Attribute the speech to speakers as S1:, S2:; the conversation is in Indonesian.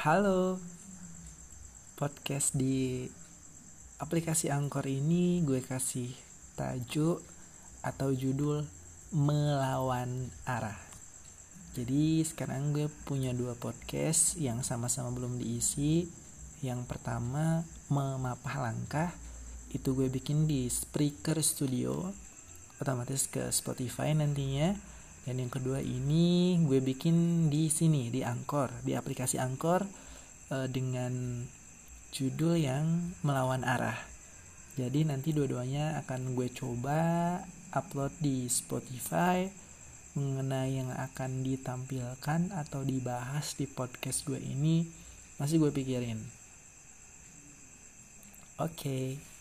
S1: Halo. Podcast di aplikasi Angkor ini gue kasih tajuk atau judul Melawan Arah. Jadi sekarang gue punya dua podcast yang sama-sama belum diisi. Yang pertama Memapah Langkah. Itu gue bikin di Spreaker Studio. Otomatis ke Spotify nantinya dan yang kedua ini gue bikin di sini di Angkor, di aplikasi Angkor uh, dengan judul yang melawan arah. Jadi nanti dua-duanya akan gue coba upload di Spotify mengenai yang akan ditampilkan atau dibahas di podcast gue ini masih gue pikirin. Oke. Okay.